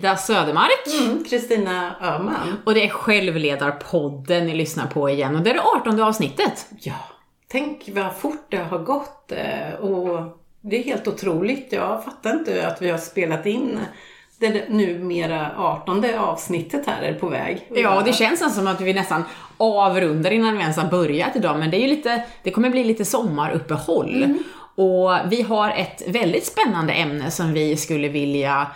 Frida Södermark. Mm, Kristina Öhman. Och det är Självledarpodden ni lyssnar på igen och det är det 18 avsnittet. Ja, tänk vad fort det har gått eh, och det är helt otroligt. Jag fattar inte att vi har spelat in det numera 18 avsnittet här är på väg. Ja, och det känns som att vi nästan avrundar innan vi ens har börjat idag, men det är ju lite, det kommer bli lite sommaruppehåll. Mm. Och vi har ett väldigt spännande ämne som vi skulle vilja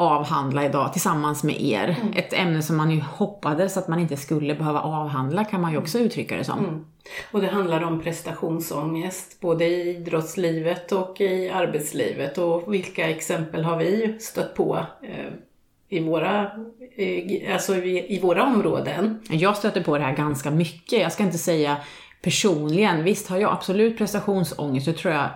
avhandla idag tillsammans med er. Mm. Ett ämne som man ju hoppades att man inte skulle behöva avhandla kan man ju också uttrycka det som. Mm. Och det handlar om prestationsångest både i idrottslivet och i arbetslivet och vilka exempel har vi stött på eh, i våra, eh, alltså i, i våra områden? Jag stöter på det här ganska mycket. Jag ska inte säga personligen, visst har jag absolut prestationsångest, det tror jag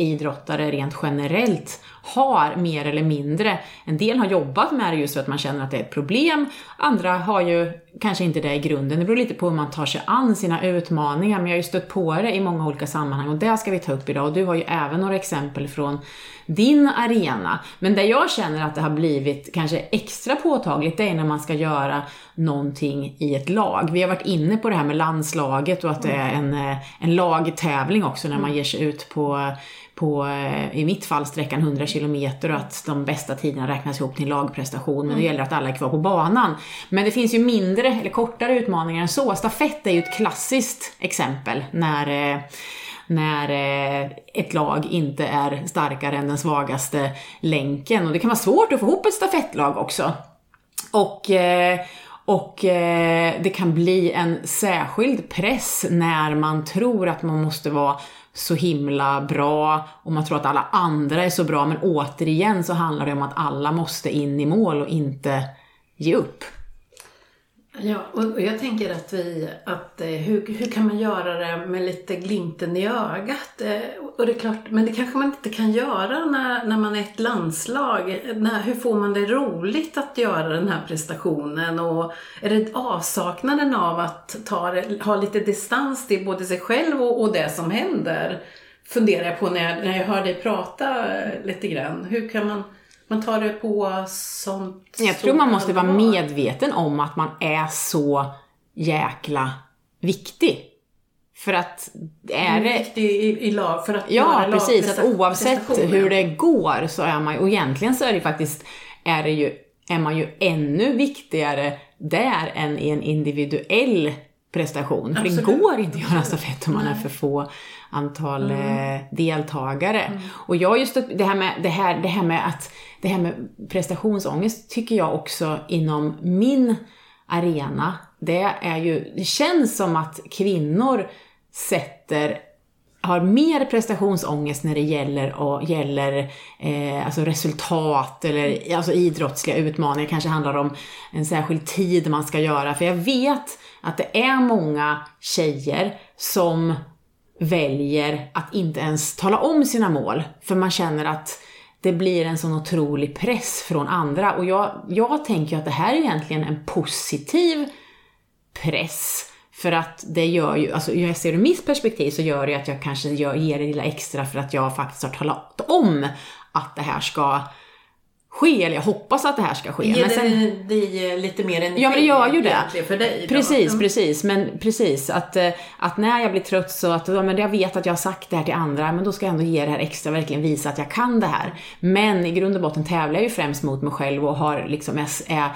idrottare rent generellt har mer eller mindre. En del har jobbat med det just för att man känner att det är ett problem. Andra har ju kanske inte det i grunden. Det beror lite på hur man tar sig an sina utmaningar. Men jag har ju stött på det i många olika sammanhang och det ska vi ta upp idag. Och du har ju även några exempel från din arena. Men där jag känner att det har blivit kanske extra påtagligt, det är när man ska göra någonting i ett lag. Vi har varit inne på det här med landslaget och att det är en, eh, en lagtävling också när man ger sig ut på på, eh, i mitt fall, sträckan 100 kilometer och att de bästa tiderna räknas ihop till en lagprestation. Men det gäller att alla är kvar på banan. Men det finns ju mindre, eller kortare utmaningar än så. Stafett är ju ett klassiskt exempel när eh, när eh, ett lag inte är starkare än den svagaste länken. Och det kan vara svårt att få ihop ett stafettlag också. Och, och det kan bli en särskild press när man tror att man måste vara så himla bra och man tror att alla andra är så bra men återigen så handlar det om att alla måste in i mål och inte ge upp. Ja, och jag tänker att vi, att eh, hur, hur kan man göra det med lite glimten i ögat? Eh, och det är klart, men det kanske man inte kan göra när, när man är ett landslag. När, hur får man det roligt att göra den här prestationen? Och är det avsaknaden av att ta, ha lite distans till både sig själv och, och det som händer? Funderar jag på när jag, när jag hör dig prata eh, lite grann. Hur kan man man tar det på sånt Jag tror man måste vara medveten om att man är så jäkla viktig. För att är det... Viktig i, i lag, för att Ja, precis. Att oavsett hur det går så är man ju, och egentligen så är det faktiskt, är det ju, är man ju ännu viktigare där än i en individuell prestation. För Absolut. det går inte att göra stafett om man är för få antal mm. Eh, deltagare. Mm. Och jag just det här med, det här, det här med att, det här med prestationsångest tycker jag också inom min arena, det är ju, det känns som att kvinnor sätter har mer prestationsångest när det gäller, och gäller eh, alltså resultat eller alltså idrottsliga utmaningar. Det kanske handlar om en särskild tid man ska göra. För jag vet att det är många tjejer som väljer att inte ens tala om sina mål. För man känner att det blir en sån otrolig press från andra. Och jag, jag tänker att det här är egentligen en positiv press. För att det gör ju, alltså jag ser ur mitt perspektiv så gör det att jag kanske gör, ger det lilla extra för att jag faktiskt har talat om att det här ska ske, eller jag hoppas att det här ska ske. Ger men sen, det lite mer energi? Ja, men det gör ju det. För dig precis, precis. Men precis, att, eh, att när jag blir trött så att ja, men jag vet att jag har sagt det här till andra, men då ska jag ändå ge det här extra, verkligen visa att jag kan det här. Men i grund och botten tävlar jag ju främst mot mig själv och har liksom, är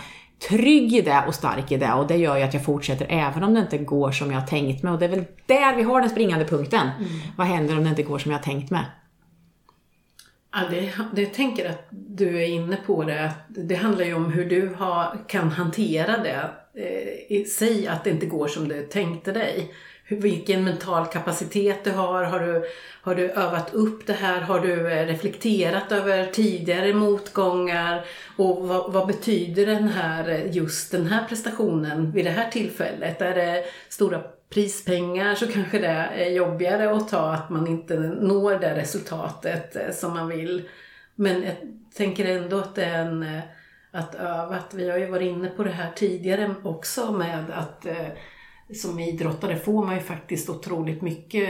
trygg i det och stark i det och det gör ju att jag fortsätter även om det inte går som jag har tänkt mig och det är väl där vi har den springande punkten. Mm. Vad händer om det inte går som jag har tänkt mig? Ja, det, det, jag tänker att du är inne på det. Det handlar ju om hur du har, kan hantera det eh, i sig, att det inte går som du tänkte dig. Hur, vilken mental kapacitet du har. Har du, har du övat upp det här? Har du eh, reflekterat över tidigare motgångar? Och vad, vad, betyder den här, eh, just den här prestationen vid det här tillfället? Är det stora prispengar så kanske det är jobbigare att ta att man inte når det resultatet eh, som man vill. Men jag tänker ändå att det är en eh, att öva. Att vi har ju varit inne på det här tidigare också med att eh, som idrottare får man ju faktiskt otroligt mycket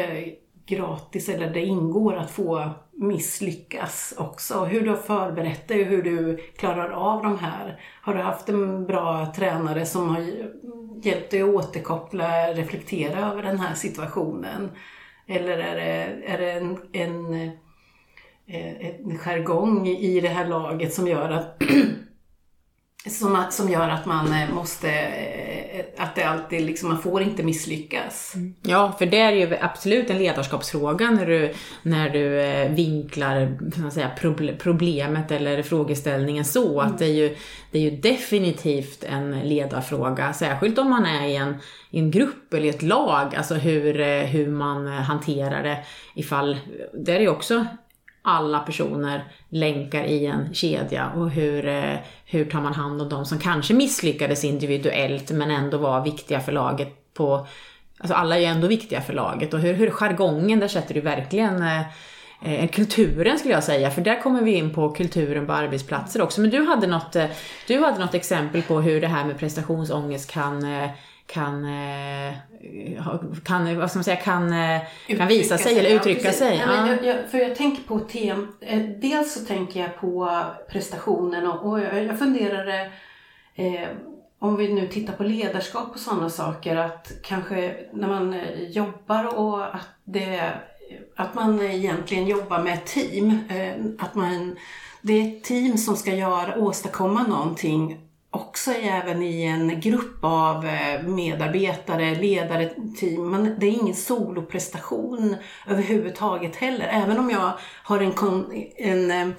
gratis, eller det ingår att få misslyckas också. Hur du har förberett dig och hur du klarar av de här. Har du haft en bra tränare som har hjälpt dig att återkoppla, reflektera över den här situationen? Eller är det, är det en, en, eh, en jargong i det här laget som gör att som, som gör att man eh, måste, eh, att det alltid liksom, man får inte misslyckas. Mm. Ja, för det är ju absolut en ledarskapsfråga när du, när du eh, vinklar säga, problemet eller frågeställningen så. Mm. Att det är, ju, det är ju definitivt en ledarfråga, särskilt om man är i en, i en grupp eller i ett lag, alltså hur, hur man hanterar det ifall, det är ju också alla personer länkar i en kedja och hur, eh, hur tar man hand om de som kanske misslyckades individuellt men ändå var viktiga för laget på Alltså alla är ju ändå viktiga för laget och hur, hur jargongen, där sätter du verkligen eh, eh kulturen skulle jag säga, för där kommer vi in på kulturen på arbetsplatser också. Men du hade något, eh, du hade något exempel på hur det här med prestationsångest kan eh, kan, eh, kan, vad ska man säga, kan, eh, kan visa sig, eller uttrycka ja, sig. Ja. Jag, jag, för jag tänker på tem, eh, dels så tänker jag på prestationen och, och jag, jag funderade eh, om vi nu tittar på ledarskap och sådana saker att kanske när man jobbar och att, det, att man egentligen jobbar med ett team. Att man, det är ett team som ska göra, åstadkomma någonting också även i en grupp av eh, medarbetare, ledare, team. Men det är ingen soloprestation överhuvudtaget heller. Även om jag har en, en eh,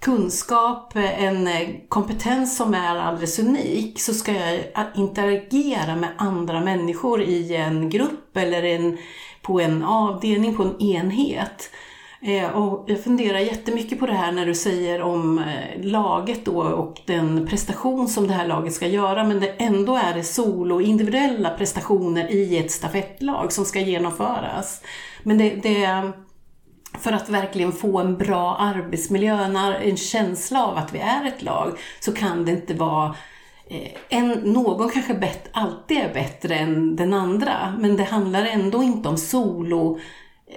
kunskap, en eh, kompetens som är alldeles unik så ska jag interagera med andra människor i en grupp eller en, på en avdelning, på en enhet. Eh, och jag funderar jättemycket på det här när du säger om eh, laget då och den prestation som det här laget ska göra men det ändå är det solo individuella prestationer i ett stafettlag som ska genomföras. Men det, det för att verkligen få en bra arbetsmiljö, en känsla av att vi är ett lag, så kan det inte vara eh, en, någon kanske bett, alltid är bättre än den andra, men det handlar ändå inte om solo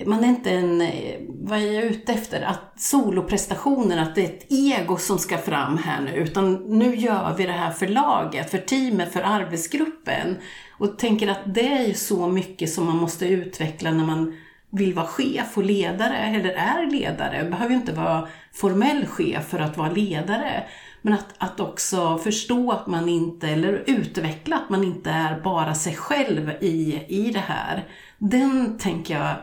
man är inte en, eh, vad är jag ute efter? Att soloprestationen, att det är ett ego som ska fram här nu, utan nu gör vi det här för laget, för teamet, för arbetsgruppen. Och tänker att det är ju så mycket som man måste utveckla när man vill vara chef och ledare, eller är ledare. Man behöver ju inte vara formell chef för att vara ledare. Men att, att också förstå att man inte, eller utveckla att man inte är bara sig själv i, i det här. Den tänker jag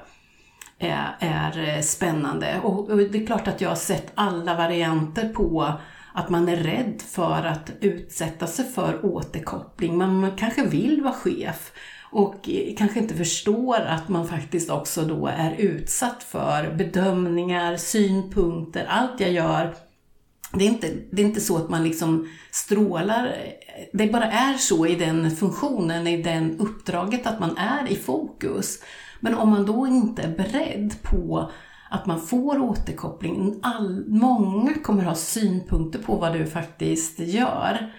Eh, är, är spännande. Och, och det är klart att jag har sett alla varianter på att man är rädd för att utsätta sig för återkoppling. Man kanske vill vara chef och eh, kanske inte förstår att man faktiskt också då är utsatt för bedömningar, synpunkter, allt jag gör. Det är inte, det är inte så att man liksom strålar, det bara är så i den funktionen, i den uppdraget att man är i fokus. Men om man då inte är beredd på att man får återkoppling, all, många kommer ha synpunkter på vad du faktiskt gör.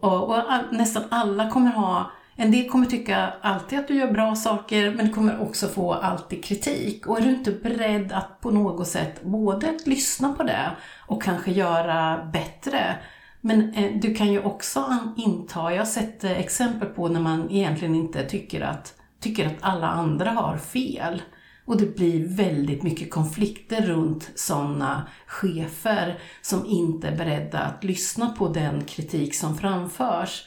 Och, och all, nästan alla kommer ha en del kommer tycka alltid att du gör bra saker, men du kommer också få alltid kritik. Och är du inte beredd att på något sätt både lyssna på det och kanske göra bättre, men eh, du kan ju också inta, jag har sett eh, exempel på när man egentligen inte tycker att tycker att alla andra har fel. Och det blir väldigt mycket konflikter runt sådana chefer som inte är beredda att lyssna på den kritik som framförs.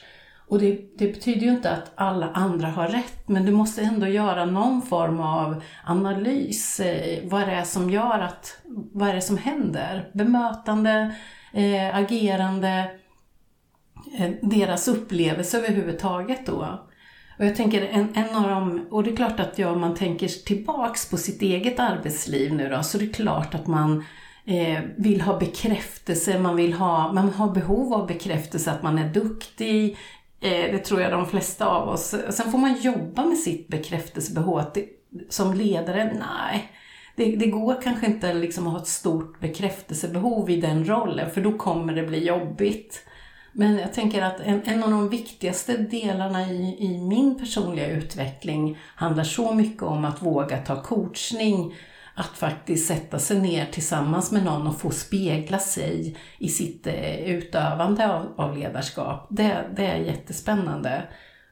Och det, det, betyder ju inte att alla andra har rätt, men du måste ändå göra någon form av analys. Eh, vad det är som gör att, vad är det som händer? Bemötande, eh, agerande, eh, deras upplevelse överhuvudtaget då. Och jag tänker en, en av dem, och det är klart att ja, om man tänker tillbaks på sitt eget arbetsliv nu då, så det är klart att man eh, vill ha bekräftelse, man vill ha, man har behov av bekräftelse att man är duktig, eh, det tror jag de flesta av oss. Sen får man jobba med sitt bekräftelsebehov. Det, som ledare, nej. Det, det, går kanske inte liksom att ha ett stort bekräftelsebehov i den rollen, för då kommer det bli jobbigt. Men jag tänker att en, en av de viktigaste delarna i, i min personliga utveckling handlar så mycket om att våga ta coachning. att faktiskt sätta sig ner tillsammans med någon och få spegla sig i sitt eh, utövande av, av ledarskap. Det, det är jättespännande.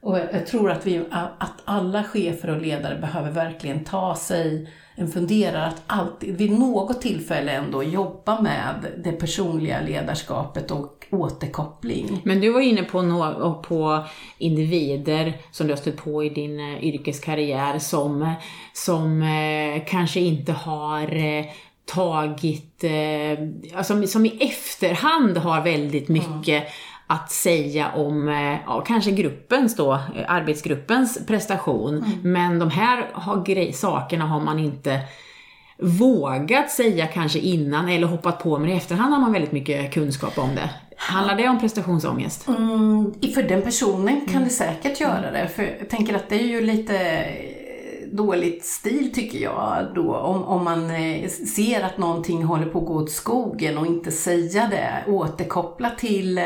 Och jag tror att, vi, att alla chefer och ledare behöver verkligen ta sig en funderare att alltid, vid något tillfälle ändå jobba med det personliga ledarskapet och återkoppling. Men du var inne på, no på individer som du har stött på i din eh, yrkeskarriär som, som eh, kanske inte har eh, tagit, eh, alltså, som i efterhand har väldigt mycket mm att säga om eh, ja, kanske gruppens då, eh, arbetsgruppens prestation. Mm. Men de här har grej, sakerna har man inte vågat säga kanske innan eller hoppat på, men i efterhand har man väldigt mycket kunskap om det. Handlar det om prestationsångest? Mm, för den personen kan mm. det säkert göra det. För jag tänker att det är ju lite dåligt stil tycker jag då om, om man eh, ser att någonting håller på att gå åt skogen och inte säga det, återkoppla till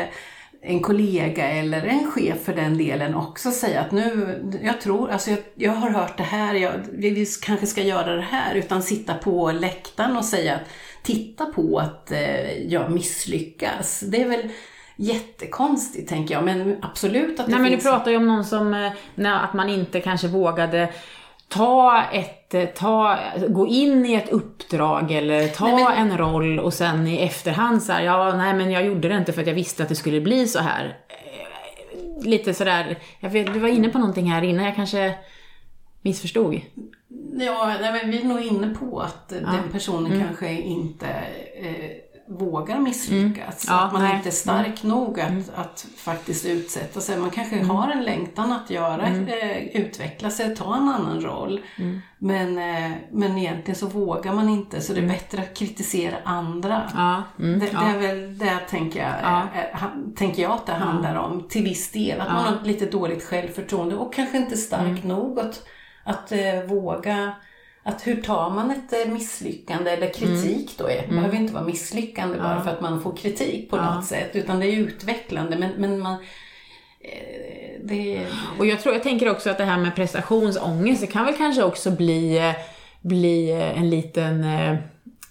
en kollega eller en chef för den delen också säga att nu, jag tror, alltså jag, jag har hört det här, jag, vi kanske ska göra det här, utan sitta på läktaren och säga att titta på att eh, jag misslyckas. Det är väl jättekonstigt tänker jag, men absolut att det Nej finns... men du pratar ju om någon som, eh, att man inte kanske vågade ta ett, ta, gå in i ett uppdrag eller ta nej, men... en roll och sen i efterhand så här, ja nej men jag gjorde det inte för att jag visste att det skulle bli så här. Eh, lite sådär, jag vet, du var inne på någonting här innan, jag kanske missförstod. Ja, nej, men vi är nog inne på att ja. den personen mm. kanske inte eh, vågar misslyckas. Mm. Ja, att man nej. inte är stark mm. nog att, mm. att faktiskt utsätta sig. Man kanske mm. har en längtan att göra, mm. eh, utveckla sig, ta en annan roll. Men, eh, men egentligen så vågar man inte så det är bättre att kritisera andra. Ja. Det, det, är väl det tänker jag, ja. eh, tänker jag att det handlar om till viss del. Att man har lite dåligt självförtroende och kanske inte stark nog att, att eh, våga att hur tar man ett eh, misslyckande eller kritik mm. då? Det behöver inte vara misslyckande bara för att man får kritik på ja. något sätt utan det är utvecklande men, men man eh, det... Och jag tror, jag tänker också att det här med prestationsångest, det kan väl kanske också bli, eh, bli en liten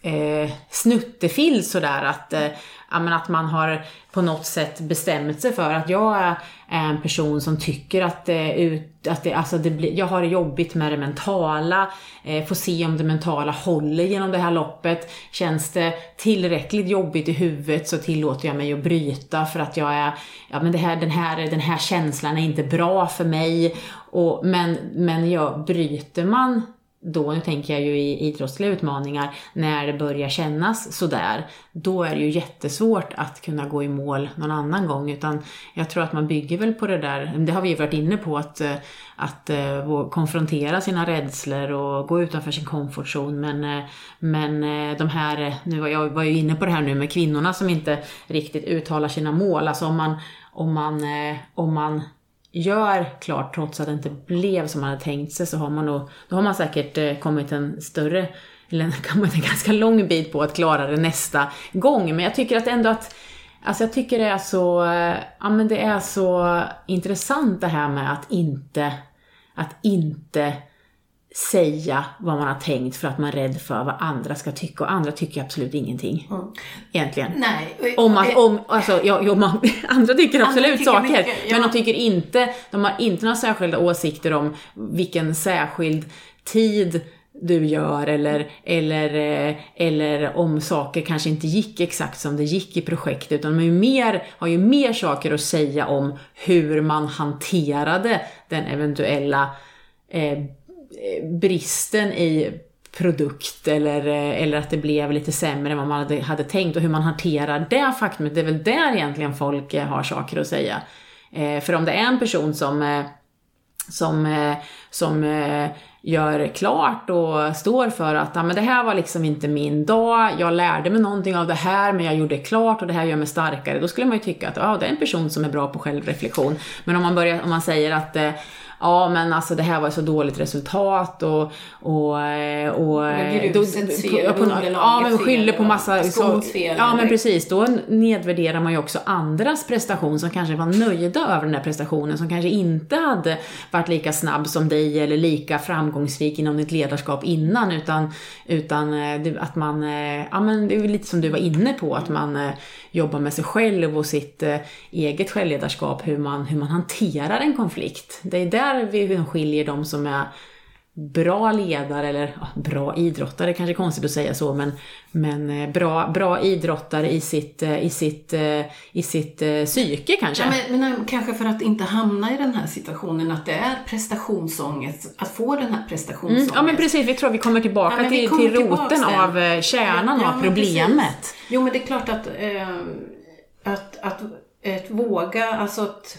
eh, snuttefill sådär att, eh, att man har på något sätt bestämt sig för att jag är en person som tycker att, eh, ut, att det, alltså det blir, jag har det jobbigt med det mentala, eh, får se om det mentala håller genom det här loppet. Känns det tillräckligt jobbigt i huvudet så tillåter jag mig att bryta för att jag är, ja men det här, den, här, den här känslan är inte bra för mig. Och, men, men ja, bryter man då, nu tänker jag ju i idrottsliga utmaningar, när det börjar kännas sådär, då är det ju jättesvårt att kunna gå i mål någon annan gång. Utan jag tror att man bygger väl på det där, det har vi ju varit inne på, att, eh, att eh, konfrontera sina rädslor och gå utanför sin komfortzon. Men, eh, men de här, nu var jag var ju inne på det här nu med kvinnorna som inte riktigt uttalar sina mål. Alltså om man, om man, om man gör klart trots att det inte blev som man hade tänkt sig så har man nog, då har man säkert eh, kommit en större, eller kommit en ganska lång bit på att klara det nästa gång. Men jag tycker att ändå att Alltså jag tycker det är så, eh, ja men det är så intressant det här med att inte, att inte säga vad man har tänkt för att man är rädd för vad andra ska tycka och andra tycker absolut ingenting. Mm. Egentligen. Nej. Om man, om, alltså, ja, ja, man, andra tycker absolut andra tycker saker, mycket, ja. men de tycker inte, de har inte några särskilda åsikter om vilken särskild tid du gör eller, eller, eh, eller om saker kanske inte gick exakt som det gick i projektet utan ju mer, har ju mer saker att säga om hur man hanterade den eventuella eh, Eh, bristen i produkt eller, eh, eller att det blev lite sämre än vad man hade, hade tänkt och hur man hanterar det faktumet. Det är väl där egentligen folk eh, har saker att säga. Eh, för om det är en person som, som, som gör klart och står för att ah, men det här var liksom inte min dag, jag lärde mig någonting av det här men jag gjorde klart och det här gör mig starkare. Då skulle man ju tycka att ah, det är en person som är bra på självreflektion. Men om man, börjar, om man säger att eh, ja men alltså det här var så dåligt resultat och... och, eh, och Men grusets fel, på, på, underlaget ja men skyller på massa... fel, ja men precis, då nedvärderar man ju också andras prestation som kanske var nöjda över den där prestationen, som kanske inte hade varit lika snabb som dig eller lika framgångsrik inom ditt ledarskap innan, utan, utan eh, det- att man, eh, ja men det är lite som du var inne på, att man jobbar med sig själv och sitt eget självledarskap, hur man, hur man hanterar en konflikt. Det är där vi skiljer de som är bra ledare, eller ja, bra idrottare kanske är konstigt att säga så, men, men eh, bra, bra idrottare i sitt, eh, i sitt, eh, i sitt psyke kanske. Ja, men, men kanske för att inte hamna i den här situationen att det är prestationsångest, att få den här Mm, prestationsångest. ja men precis, vi tror vi kommer tillbaka Ja, till, kommer till roten där. av kärnan Ja, av problemet. Jo, men det är klart att, eh, att, att, att våga, alltså att,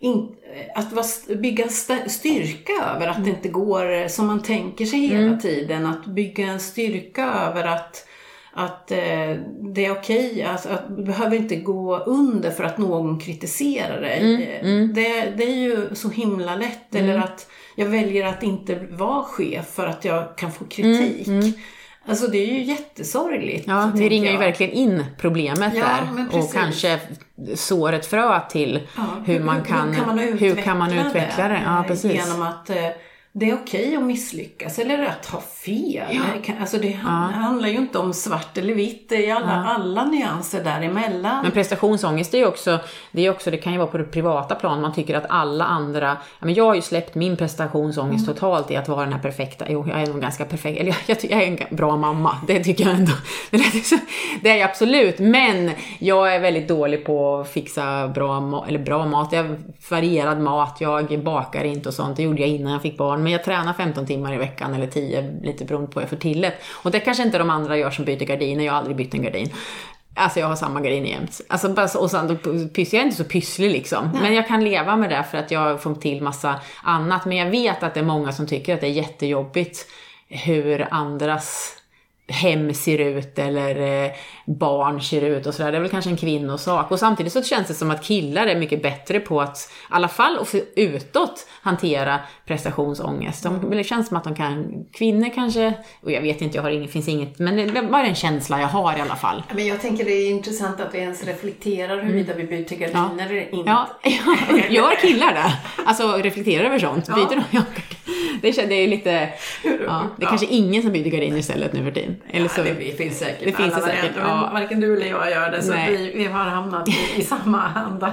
in, att vara- bygga styrka över att det inte går som man tänker sig hela tiden. Att bygga en styrka över att att eh, det är okej, alltså, att du behöver inte gå under för att någon kritiserar dig. Eh, Det, det är ju så himla lätt. Eller att jag väljer att inte vara chef för att jag kan få kritik. Alltså det är ju jättesorgligt. Ja, tänker ringer ju jag. verkligen in problemet Ja, där och kanske sår ett frö till Ja, hur, man kan, hur kan man hur kan man utveckla det. Ja, eh, precis. Genom att eh, det är okej att misslyckas eller att ha fel. Kan- Alltså det han- handlar ju inte om svart eller vitt, det är alla, alla nyanser däremellan. Men prestationsångest är ju också, det är också, det kan ju vara på det privata plan, man tycker att alla andra, ja, men jag har ju släppt min prestationsångest Mm. totalt i att vara den här perfekta, jo jag är nog ganska perfekt, eller jag, jag, jag är en bra mamma, det tycker jag ändå. Det är, jag absolut, men jag är väldigt dålig på att fixa bra, eller bra mat, jag varierad mat, jag bakar inte och sånt, det gjorde jag innan jag fick barn, men jag tränar 15 timmar i veckan eller 10, lite beroende på vad jag får till det. Och det kanske inte de andra gör som byter gardiner, jag har aldrig bytt en gardin. Alltså jag har samma gardiner jämt. Alltså bara och sen pysslar jag är inte så pysslig liksom. Men jag kan leva med det för att jag får till massa annat. Men jag vet att det är många som tycker att det är jättejobbigt hur andras hem ser ut eller eh, barn ser ut och sådär. Det är väl kanske en kvinnosak. Och samtidigt så känns det som att killar är mycket bättre på att, i alla fall och för utåt, hantera prestationsångest. De, Det känns som att de kan, kvinnor kanske, och jag vet inte, jag har inget, finns inget, men det är bara en känsla jag har i alla fall. Men jag tänker det är intressant att vi ens reflekterar huruvida vi byter gardiner eller inte. Ja, ja, gör killar det? Alltså reflekterar över sånt? Ja. Byter de? Ja, det, känns- det är ju lite, ja, det är kanske ingen som byter gardiner istället nu för tiden. Eller så, Ja, det finns säkert Det finns det säkert, ja. varken du eller jag gör det så vi, vi har hamnat i, i samma anda.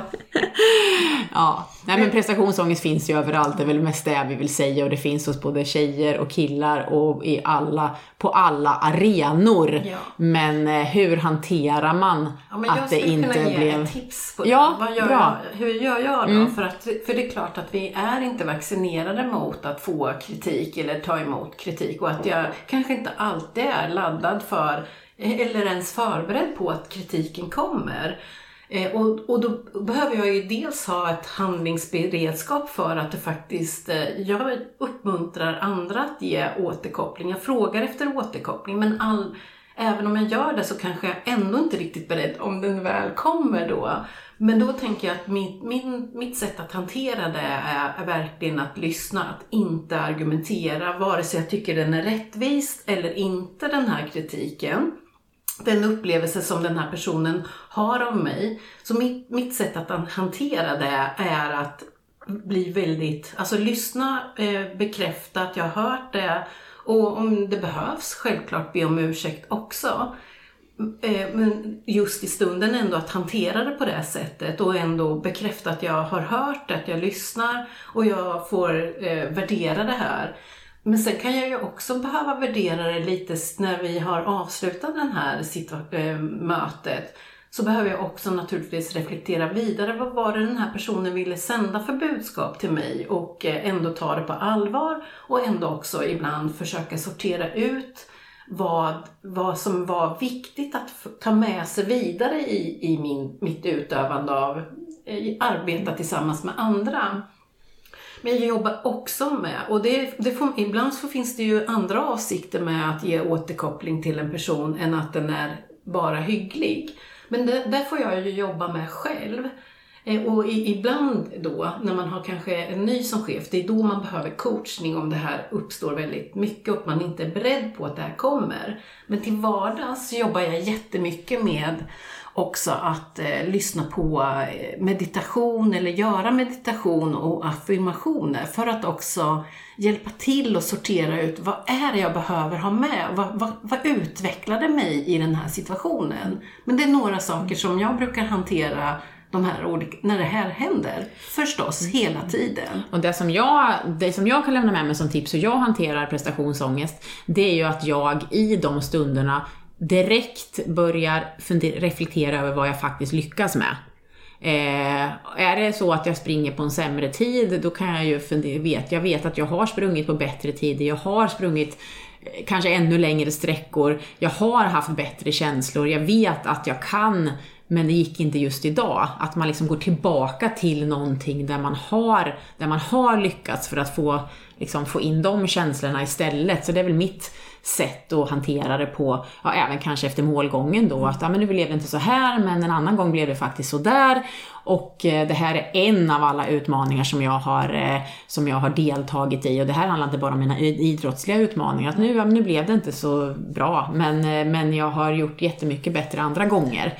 Ja, nej men prestationsångest finns ju överallt, det är väl mest det vi vill säga och det finns hos både tjejer och killar och i alla, på alla arenor. Ja. Men eh, hur hanterar man Ja, men jag att det skulle inte kunna ge ett tips på det. Ja, Vad gör bra. Jag, hur gör jag då? För, att, för det är klart att vi är inte vaccinerade mot att få kritik eller ta emot kritik och att jag kanske inte alltid är laddad för eller ens förberedd på att kritiken kommer. Eh, och, och då behöver jag ju dels ha ett handlingsberedskap för att det faktiskt, eh, jag uppmuntrar andra att ge återkoppling. Jag frågar efter återkoppling men all, även om jag gör det så kanske jag ändå inte riktigt beredd om den väl kommer då. Men då tänker jag att min, min, mitt sätt att hantera det är, är verkligen att lyssna, att inte argumentera, vare sig jag tycker den är rättvis eller inte den här kritiken den upplevelse som den här personen har av mig. Så mitt, mitt sätt att hantera det är att bli väldigt, alltså lyssna, eh, bekräfta att jag har hört det och om det behövs självklart be om ursäkt också. Eh, men just i stunden ändå att hantera det på det sättet och ändå bekräfta att jag har hört att jag lyssnar och jag får eh, värdera det här. Men sen kan jag ju också behöva värdera det lite när vi har avslutat det här eh, mötet. Så behöver jag också naturligtvis reflektera vidare. Vad var det den här personen ville sända för budskap till mig? Och eh, ändå ta det på allvar och ändå också ibland försöka sortera ut vad, vad som var viktigt att ta med sig vidare i, i min, mitt utövande av eh, arbeta tillsammans med andra. Men jag jobbar också med, och det, det får, ibland så finns det ju andra avsikter med att ge återkoppling till en person än att den är bara hygglig. Men det, där får jag ju jobba med själv. Eh, och ibland då, när man har kanske en ny som chef, det är då man behöver coachning om det här uppstår väldigt mycket och man inte är beredd på att det här kommer. Men till vardags jobbar jag jättemycket med också att eh, lyssna på eh, meditation eller göra meditation och affirmationer för att också hjälpa till och sortera ut vad är det jag behöver ha med? Vad, vad, vad utvecklade mig i den här situationen? Men det är några saker som jag brukar hantera de här olika, när det här händer. Förstås, hela tiden. Och det som, jag, det som jag kan lämna med mig som tips hur jag hanterar prestationsångest, det är ju att jag i de stunderna direkt börjar reflektera över vad jag faktiskt lyckas med. Eh, är det så att jag springer på en sämre tid, då kan jag ju fundera, vet, jag vet att jag har sprungit på bättre tider, jag har sprungit eh, kanske ännu längre sträckor, jag har haft bättre känslor, jag vet att jag kan men det gick inte just idag. Att man liksom går tillbaka till någonting där man har, där man har lyckats för att få, liksom, få in de känslorna istället. Så det är väl mitt sätt att hantera det på, ja, även kanske efter målgången då, att ja, men nu blev det inte så här, men en annan gång blev det faktiskt så där. Och eh, det här är en av alla utmaningar som jag har, eh, som jag har deltagit i och det här handlar inte bara om mina idrottsliga utmaningar, att nu, nu blev det inte så bra, men, eh, men jag har gjort jättemycket bättre andra gånger.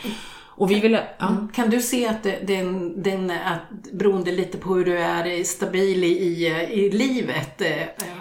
Och vi vill, ja. Mm. Kan du se att den, den att, beroende lite på hur du är stabil i, i livet, eh,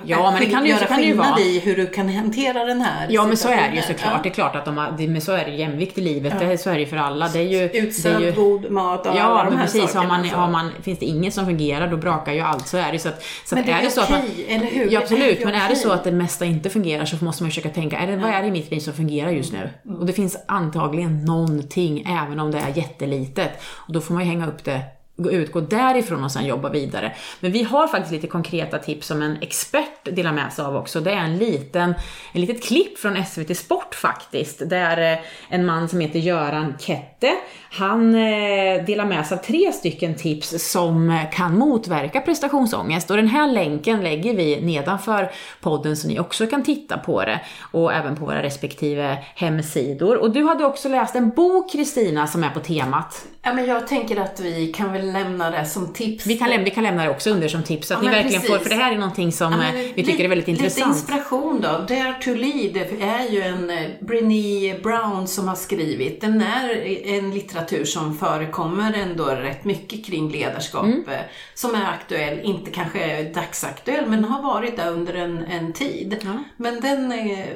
ja, men det kan ju, så kan ju vara. i hur du kan hantera den här Ja, men så är det ju såklart. Ja. Det är klart att de har, men så är det jämvikt i livet. Ja. Det, så är det ju för alla. Det är ju, Utsedd, det är ju, god mat och ja, alla de här precis, sakerna. Har man, har man, finns det inget som fungerar, då brakar ju allt. Så är det så att, så Men det är, är det så okej, man, eller hur? Ja, absolut. Det men är det så att det mesta inte fungerar så måste man försöka tänka, är det, vad är det i mitt liv som fungerar just nu? Mm. Och det finns antagligen någonting, även även om det är jättelitet. Och då får man ju hänga upp det utgå därifrån och sen jobba vidare. Men vi har faktiskt lite konkreta tips som en expert delar med sig av också. Det är en liten, en litet klipp från SVT Sport faktiskt, där eh, en man som heter Göran Kette, han eh, delar med sig av tre stycken tips som eh, kan motverka prestationsångest. Och den här länken lägger vi nedanför podden så ni också kan titta på det. Och även på våra respektive hemsidor. Och du hade också läst en bok Kristina som är på temat. Ja, men jag tänker att vi kan väl lämna det som tips. Vi kan, lämna, vi kan lämna det också under som tips, så att ja, ni verkligen får, för det här är någonting som ja, vi tycker är väldigt intressant. Lite inspiration då. Dare to lead är ju en eh, Brené Brown som har skrivit. Den är en litteratur som förekommer ändå rätt mycket kring ledarskap. Mm. Eh, som är aktuell, inte kanske dagsaktuell, men har varit där under en, en tid. Ja. Men den eh,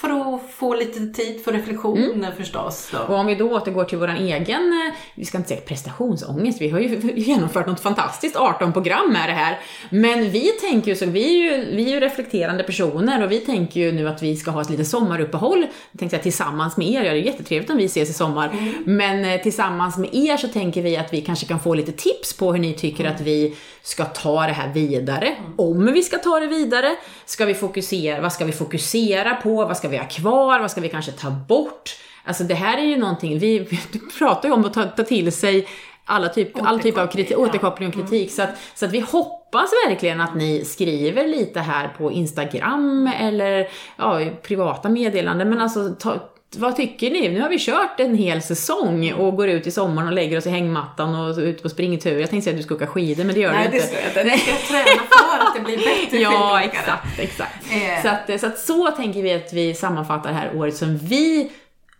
för att få lite tid för reflektion mm. förstås. Då. Och om vi då återgår till vår egen, eh, vi ska inte säga prestationsångest, vi har ju genomfört något fantastiskt 18 program med det här. Men vi tänker ju så, vi är ju, vi är ju reflekterande personer och vi tänker ju nu att vi ska ha ett litet sommaruppehåll, jag tänkte säga tillsammans med er, ja det är jättetrevligt om vi ses i sommar, mm. men eh, tillsammans med er så tänker vi att vi kanske kan få lite tips på hur ni tycker mm. att vi ska ta det här vidare. Mm. Om vi ska ta det vidare, ska vi fokusera, vad ska vi fokusera på, vad ska vi ha kvar, vad ska vi kanske ta bort? Alltså det här är ju någonting, vi, vi pratar ju om att ta, ta till sig alla typ, all typ av kritik, återkoppling och kritik. Mm. Så, att, så att vi hoppas verkligen att ni skriver lite här på Instagram eller ja, privata meddelanden. Men alltså ta, vad tycker ni? Nu har vi kört en hel säsong och går ut i sommaren och lägger oss i hängmattan och ut på springtur. Jag tänkte säga att du ska åka skidor, men det gör Nej, du inte. Nej, det ska jag inte. Jag ska träna för att det blir bättre Ja, exakt, exakt. Eh. Så, att, så att så tänker vi att vi sammanfattar det här året som vi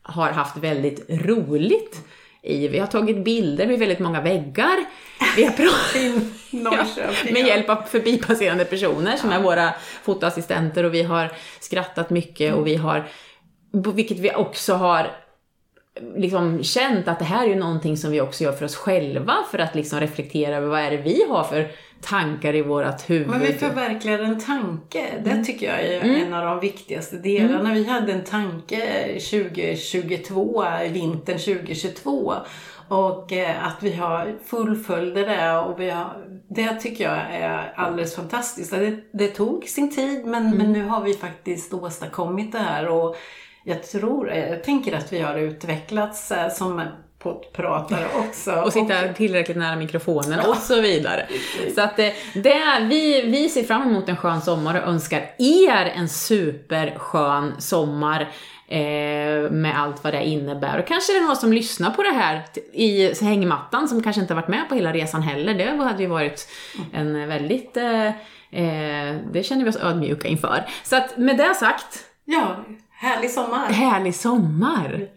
har haft väldigt roligt i. Vi har tagit bilder vid väldigt många väggar. Vi har pratat ja, med hjälp av förbipasserande personer som är våra fotoassistenter och vi har skrattat mycket och vi har vilket vi också har liksom känt att det här är ju någonting som vi också gör för oss själva för att liksom reflektera över vad är det vi har för tankar i vårt huvud. Men vi förverkligar en tanke. Det mm. tycker jag är mm. en av de viktigaste delarna. Mm. Vi hade en tanke 2022, vintern 2022 och eh, att vi har fullföljde det och vi har, det tycker jag är alldeles fantastiskt. Det, det tog sin tid men, mm. men nu har vi faktiskt åstadkommit det här och jag tror, jag tänker att vi har utvecklats eh, som poddpratare också. Och sitta tillräckligt nära mikrofonen och så vidare. Så att det, det, vi, vi ser fram emot en skön sommar och önskar er en superskön sommar eh, med allt vad det innebär. Och kanske det är någon som lyssnar på det här i hängmattan som kanske inte har varit med på hela resan heller. Det hade ju varit en väldigt, eh, eh, det känner vi oss ödmjuka inför. Så att med det sagt, Ja, härlig sommar! härlig sommar!